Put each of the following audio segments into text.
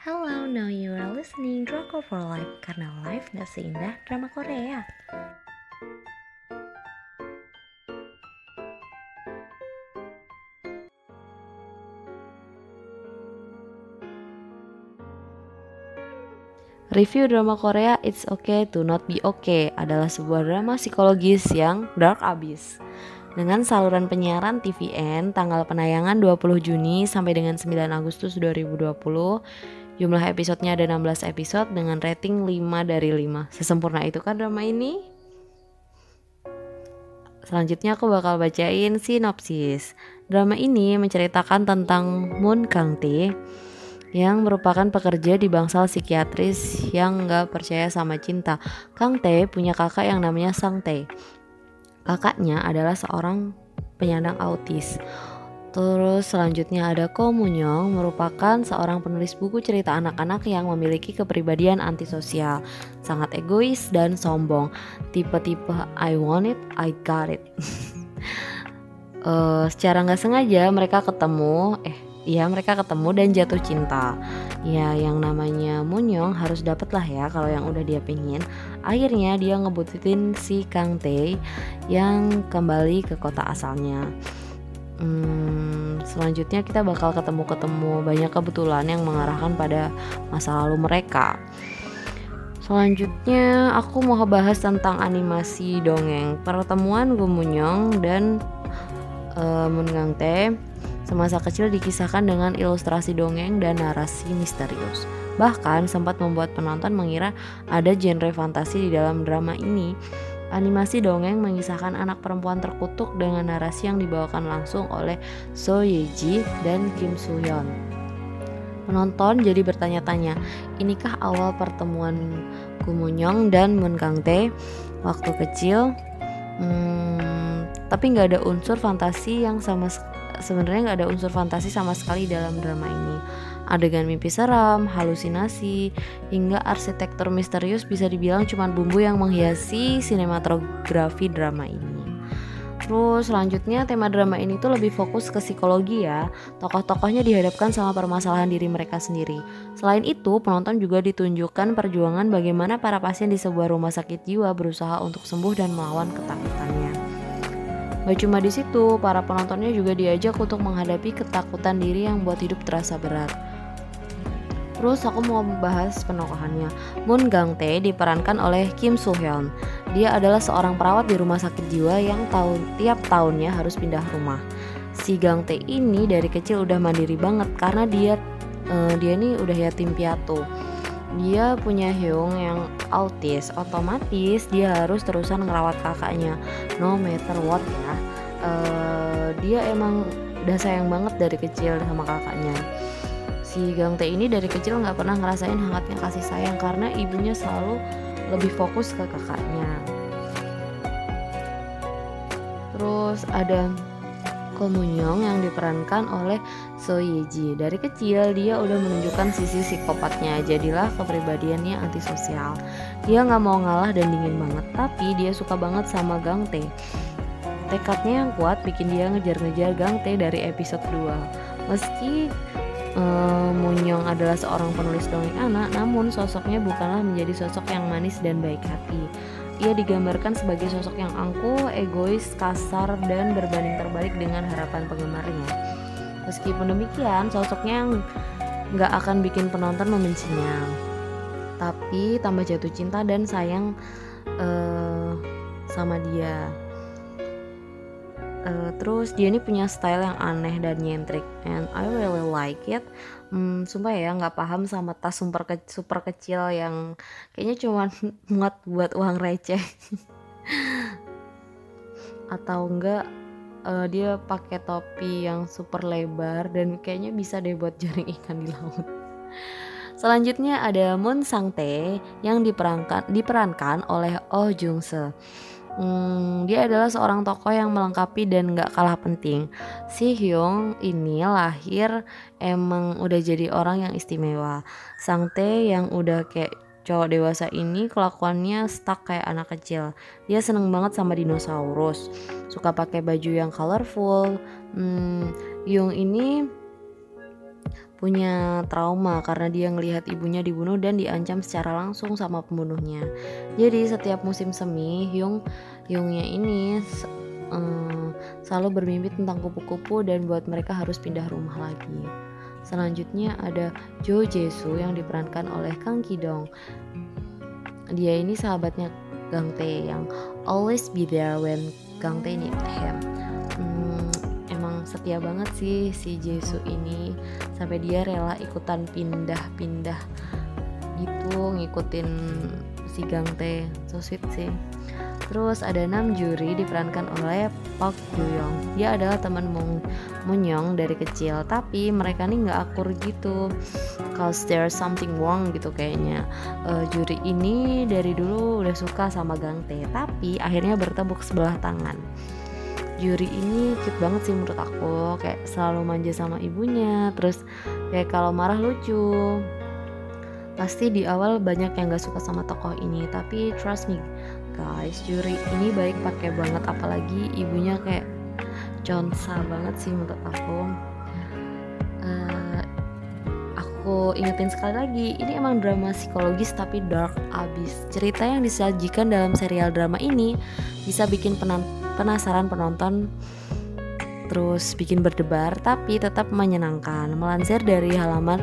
Hello, now you are listening Drama for Life karena life gak seindah drama Korea. Review drama Korea It's Okay to Not Be Okay adalah sebuah drama psikologis yang dark abis. Dengan saluran penyiaran TVN tanggal penayangan 20 Juni sampai dengan 9 Agustus 2020, jumlah episodenya ada 16 episode dengan rating 5 dari 5. Sesempurna itu kan drama ini? Selanjutnya aku bakal bacain sinopsis. Drama ini menceritakan tentang Moon Kang Tae yang merupakan pekerja di bangsal psikiatris yang gak percaya sama cinta. Kang Tae punya kakak yang namanya Sang Tae. Kakaknya adalah seorang penyandang autis. Terus selanjutnya ada Ko Munyong merupakan seorang penulis buku cerita anak-anak yang memiliki kepribadian antisosial, sangat egois dan sombong. Tipe-tipe I want it, I got it. uh, secara nggak sengaja mereka ketemu, eh ya mereka ketemu dan jatuh cinta ya yang namanya Munyong harus dapet lah ya kalau yang udah dia pingin akhirnya dia ngebututin si Kang Tae yang kembali ke kota asalnya hmm, selanjutnya kita bakal ketemu-ketemu banyak kebetulan yang mengarahkan pada masa lalu mereka Selanjutnya aku mau bahas tentang animasi dongeng pertemuan Gumunyong dan uh, Mun Gang Tae Semasa kecil dikisahkan dengan ilustrasi dongeng dan narasi misterius. Bahkan sempat membuat penonton mengira ada genre fantasi di dalam drama ini. Animasi dongeng mengisahkan anak perempuan terkutuk dengan narasi yang dibawakan langsung oleh So Ye Ji dan Kim Soo Hyun. Penonton jadi bertanya-tanya, inikah awal pertemuan Kumunyong dan Moon Kang Tae waktu kecil? Hmm, tapi nggak ada unsur fantasi yang sama sebenarnya nggak ada unsur fantasi sama sekali dalam drama ini. Adegan mimpi seram, halusinasi, hingga arsitektur misterius bisa dibilang cuma bumbu yang menghiasi sinematografi drama ini. Terus selanjutnya tema drama ini tuh lebih fokus ke psikologi ya. Tokoh-tokohnya dihadapkan sama permasalahan diri mereka sendiri. Selain itu, penonton juga ditunjukkan perjuangan bagaimana para pasien di sebuah rumah sakit jiwa berusaha untuk sembuh dan melawan ketakutannya. Gak cuma di situ, para penontonnya juga diajak untuk menghadapi ketakutan diri yang buat hidup terasa berat. Terus aku mau membahas penokohannya. Moon Gang Tae diperankan oleh Kim Soo Hyun. Dia adalah seorang perawat di rumah sakit jiwa yang tahun tiap tahunnya harus pindah rumah. Si Gang Tae ini dari kecil udah mandiri banget karena dia uh, dia ini udah yatim piatu dia punya Hyung yang autis otomatis dia harus terusan ngerawat kakaknya no matter what ya uh, dia emang udah sayang banget dari kecil sama kakaknya si Gang Tae ini dari kecil nggak pernah ngerasain hangatnya kasih sayang karena ibunya selalu lebih fokus ke kakaknya terus ada Komunyong yang diperankan oleh So Ye Ji. Dari kecil dia udah menunjukkan sisi psikopatnya, jadilah kepribadiannya antisosial. Dia nggak mau ngalah dan dingin banget, tapi dia suka banget sama Gang Tae. Tekadnya yang kuat bikin dia ngejar-ngejar Gang Tae dari episode 2. Meski um, Munyong adalah seorang penulis dongeng anak, namun sosoknya bukanlah menjadi sosok yang manis dan baik hati ia digambarkan sebagai sosok yang angkuh, egois, kasar, dan berbanding terbalik dengan harapan penggemarnya. Meskipun demikian, sosoknya yang nggak akan bikin penonton membencinya, tapi tambah jatuh cinta dan sayang uh, sama dia. Uh, terus dia ini punya style yang aneh dan nyentrik, and I really like it hmm, sumpah ya nggak paham sama tas super, ke super kecil yang kayaknya cuma muat buat uang receh atau enggak uh, dia pakai topi yang super lebar dan kayaknya bisa deh buat jaring ikan di laut. Selanjutnya ada Moon Sang Tae yang diperankan diperankan oleh Oh Jung Se. Hmm, dia adalah seorang tokoh yang melengkapi dan gak kalah penting. Si Hyung ini lahir emang udah jadi orang yang istimewa. Sang Tae yang udah kayak cowok dewasa ini kelakuannya stuck kayak anak kecil. Dia seneng banget sama dinosaurus, suka pakai baju yang colorful. Hmm, Hyung ini punya trauma karena dia ngelihat ibunya dibunuh dan diancam secara langsung sama pembunuhnya. Jadi setiap musim semi, Hyung Hyungnya ini um, selalu bermimpi tentang kupu-kupu dan buat mereka harus pindah rumah lagi. Selanjutnya ada Jo Jesu yang diperankan oleh Kang Ki Dong. Dia ini sahabatnya Gang Tae yang always be there when Gang Tae need him. Setia banget sih si Jesu ini sampai dia rela ikutan pindah-pindah gitu ngikutin si Gang Tae. So sweet sih. Terus ada enam juri diperankan oleh Park Jo Young. Dia adalah teman Mung Munyong dari kecil, tapi mereka nih nggak akur gitu. Cause there's something wrong gitu kayaknya. Uh, juri ini dari dulu udah suka sama Gang Tae, tapi akhirnya bertepuk sebelah tangan. Juri ini cute banget sih menurut aku, kayak selalu manja sama ibunya, terus kayak kalau marah lucu. Pasti di awal banyak yang gak suka sama tokoh ini, tapi trust me, guys juri ini baik pakai banget apalagi ibunya kayak consa banget sih menurut aku. Uh, aku ingetin sekali lagi ini emang drama psikologis tapi dark abis. Cerita yang disajikan dalam serial drama ini bisa bikin penasaran penonton terus bikin berdebar tapi tetap menyenangkan. Melansir dari halaman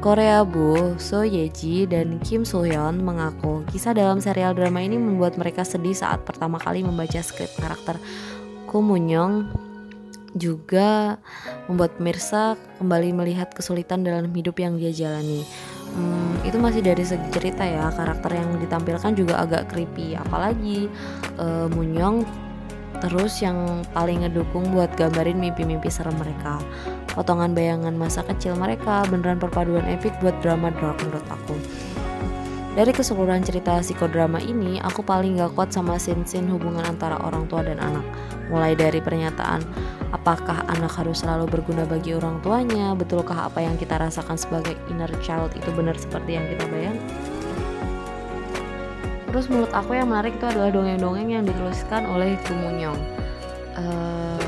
Korea Bu, So Yeji, dan Kim So Hyun mengaku kisah dalam serial drama ini membuat mereka sedih saat pertama kali membaca skrip karakter Ko Young juga membuat Mirsa kembali melihat kesulitan dalam hidup yang dia jalani. Hmm, itu masih dari segi cerita ya karakter yang ditampilkan juga agak creepy. Apalagi uh, Munyong terus yang paling ngedukung buat gambarin mimpi-mimpi serem mereka potongan bayangan masa kecil mereka beneran perpaduan epic buat drama dark menurut aku dari keseluruhan cerita psikodrama ini, aku paling gak kuat sama scene-scene hubungan antara orang tua dan anak. Mulai dari pernyataan, apakah anak harus selalu berguna bagi orang tuanya? Betulkah apa yang kita rasakan sebagai inner child itu benar seperti yang kita bayangkan? Terus menurut aku yang menarik itu adalah dongeng-dongeng yang dituliskan oleh Kumunyong. Uh,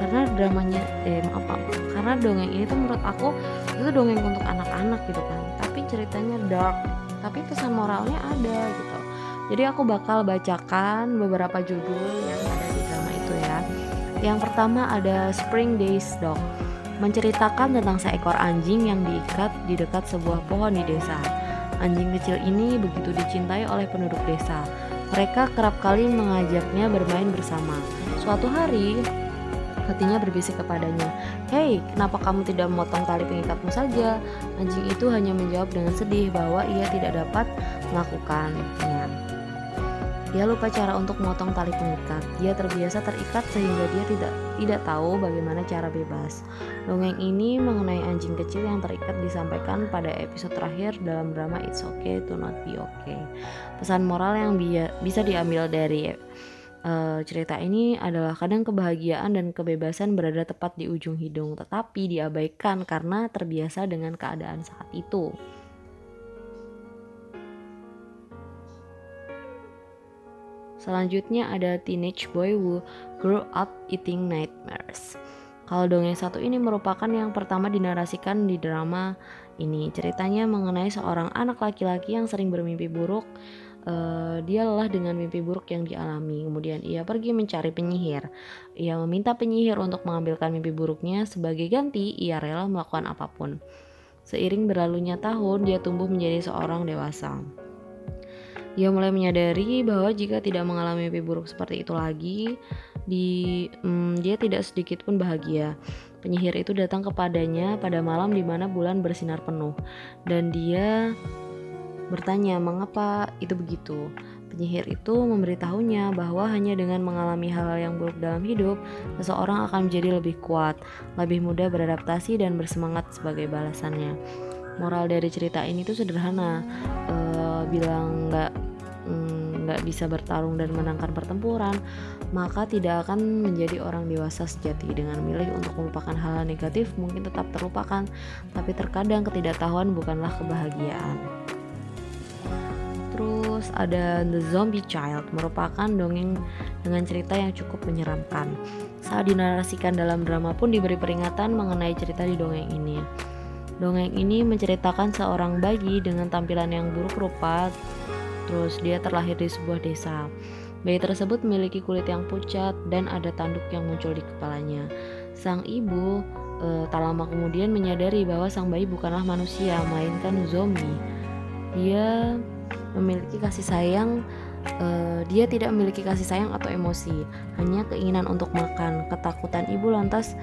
karena dramanya eh maaf, maaf karena dongeng ini tuh menurut aku itu dongeng untuk anak-anak gitu kan. Tapi ceritanya dark tapi pesan moralnya ada gitu. Jadi aku bakal bacakan beberapa judul yang ada di drama itu ya. Yang pertama ada Spring Days Dog menceritakan tentang seekor anjing yang diikat di dekat sebuah pohon di desa anjing kecil ini begitu dicintai oleh penduduk desa mereka kerap kali mengajaknya bermain bersama suatu hari Hatinya berbisik kepadanya, Hei, kenapa kamu tidak memotong tali pengikatmu saja? Anjing itu hanya menjawab dengan sedih bahwa ia tidak dapat melakukannya. Dia lupa cara untuk memotong tali pengikat. Dia terbiasa terikat sehingga dia tidak tidak tahu bagaimana cara bebas. Dongeng ini mengenai anjing kecil yang terikat disampaikan pada episode terakhir dalam drama It's Okay to Not Be Okay. Pesan moral yang bisa diambil dari uh, cerita ini adalah kadang kebahagiaan dan kebebasan berada tepat di ujung hidung, tetapi diabaikan karena terbiasa dengan keadaan saat itu. Selanjutnya ada Teenage Boy Who Grew Up Eating Nightmares. Kalau dongeng satu ini merupakan yang pertama dinarasikan di drama ini. Ceritanya mengenai seorang anak laki-laki yang sering bermimpi buruk uh, dia lelah dengan mimpi buruk yang dialami. Kemudian ia pergi mencari penyihir. Ia meminta penyihir untuk mengambilkan mimpi buruknya. Sebagai ganti, ia rela melakukan apa pun. Seiring berlalunya tahun, dia tumbuh menjadi seorang dewasa. Dia mulai menyadari bahwa jika tidak mengalami mimpi buruk seperti itu lagi, di, hmm, dia tidak sedikit pun bahagia. Penyihir itu datang kepadanya pada malam di mana bulan bersinar penuh, dan dia bertanya mengapa itu begitu. Penyihir itu memberitahunya bahwa hanya dengan mengalami hal-hal yang buruk dalam hidup, seseorang akan menjadi lebih kuat, lebih mudah beradaptasi dan bersemangat sebagai balasannya. Moral dari cerita ini tuh sederhana, e, bilang nggak nggak mm, bisa bertarung dan menangkan pertempuran, maka tidak akan menjadi orang dewasa sejati dengan milih untuk melupakan hal, hal negatif mungkin tetap terlupakan, tapi terkadang ketidaktahuan bukanlah kebahagiaan. Terus ada The Zombie Child merupakan dongeng dengan cerita yang cukup menyeramkan. saat dinarasikan dalam drama pun diberi peringatan mengenai cerita di dongeng ini. Dongeng ini menceritakan seorang bayi dengan tampilan yang buruk rupa, terus dia terlahir di sebuah desa. Bayi tersebut memiliki kulit yang pucat dan ada tanduk yang muncul di kepalanya. Sang ibu e, tak lama kemudian menyadari bahwa sang bayi bukanlah manusia, melainkan zombie. Dia memiliki kasih sayang uh, dia tidak memiliki kasih sayang atau emosi, hanya keinginan untuk makan. Ketakutan ibu lantas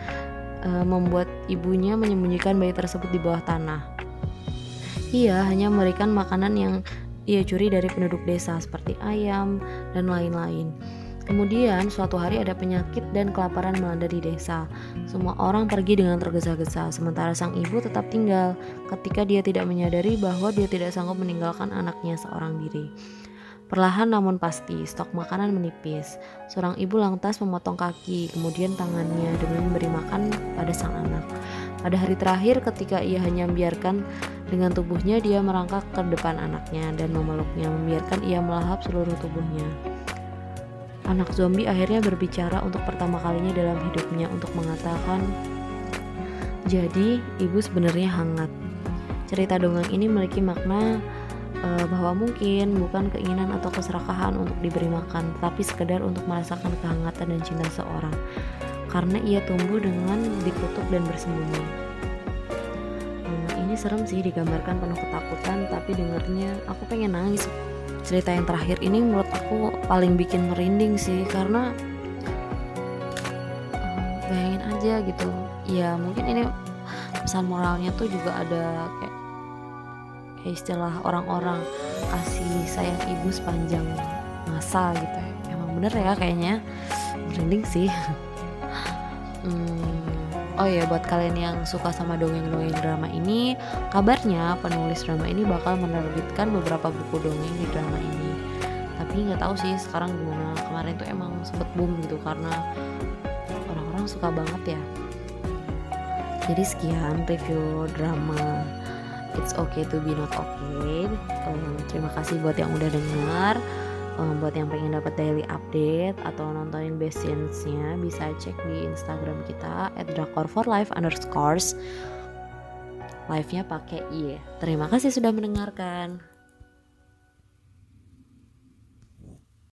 uh, membuat ibunya menyembunyikan bayi tersebut di bawah tanah. Ia hanya memberikan makanan yang ia curi dari penduduk desa seperti ayam dan lain-lain. Kemudian suatu hari ada penyakit dan kelaparan melanda di desa. Semua orang pergi dengan tergesa-gesa, sementara sang ibu tetap tinggal ketika dia tidak menyadari bahwa dia tidak sanggup meninggalkan anaknya seorang diri. Perlahan namun pasti, stok makanan menipis. Seorang ibu lantas memotong kaki, kemudian tangannya demi memberi makan pada sang anak. Pada hari terakhir ketika ia hanya membiarkan dengan tubuhnya dia merangkak ke depan anaknya dan memeluknya, membiarkan ia melahap seluruh tubuhnya. Anak zombie akhirnya berbicara untuk pertama kalinya dalam hidupnya untuk mengatakan, "Jadi, ibu sebenarnya hangat." Cerita dongeng ini memiliki makna uh, bahwa mungkin bukan keinginan atau keserakahan untuk diberi makan, tapi sekedar untuk merasakan kehangatan dan cinta seorang. Karena ia tumbuh dengan dikutuk dan bersembunyi. Hmm, ini serem sih digambarkan penuh ketakutan, tapi dengernya aku pengen nangis. Cerita yang terakhir ini menurut aku paling bikin merinding sih, karena uh, bayangin aja gitu. Ya mungkin ini pesan moralnya tuh juga ada kayak kayak istilah orang-orang kasih sayang ibu sepanjang masa gitu ya. Emang bener ya kayaknya. Merinding sih. Hmm, oh ya buat kalian yang suka sama dongeng-dongeng drama ini kabarnya penulis drama ini bakal menerbitkan beberapa buku dongeng di drama ini. Tapi nggak tahu sih sekarang gimana. Kemarin tuh emang sempet boom gitu karena orang-orang suka banget ya. Jadi sekian review drama it's okay to be not okay. Um, terima kasih buat yang udah dengar. Um, buat yang pengen dapat daily update atau nontonin best scenes-nya bisa cek di Instagram kita at drakor for life underscores. Live-nya pakai i terima kasih sudah mendengarkan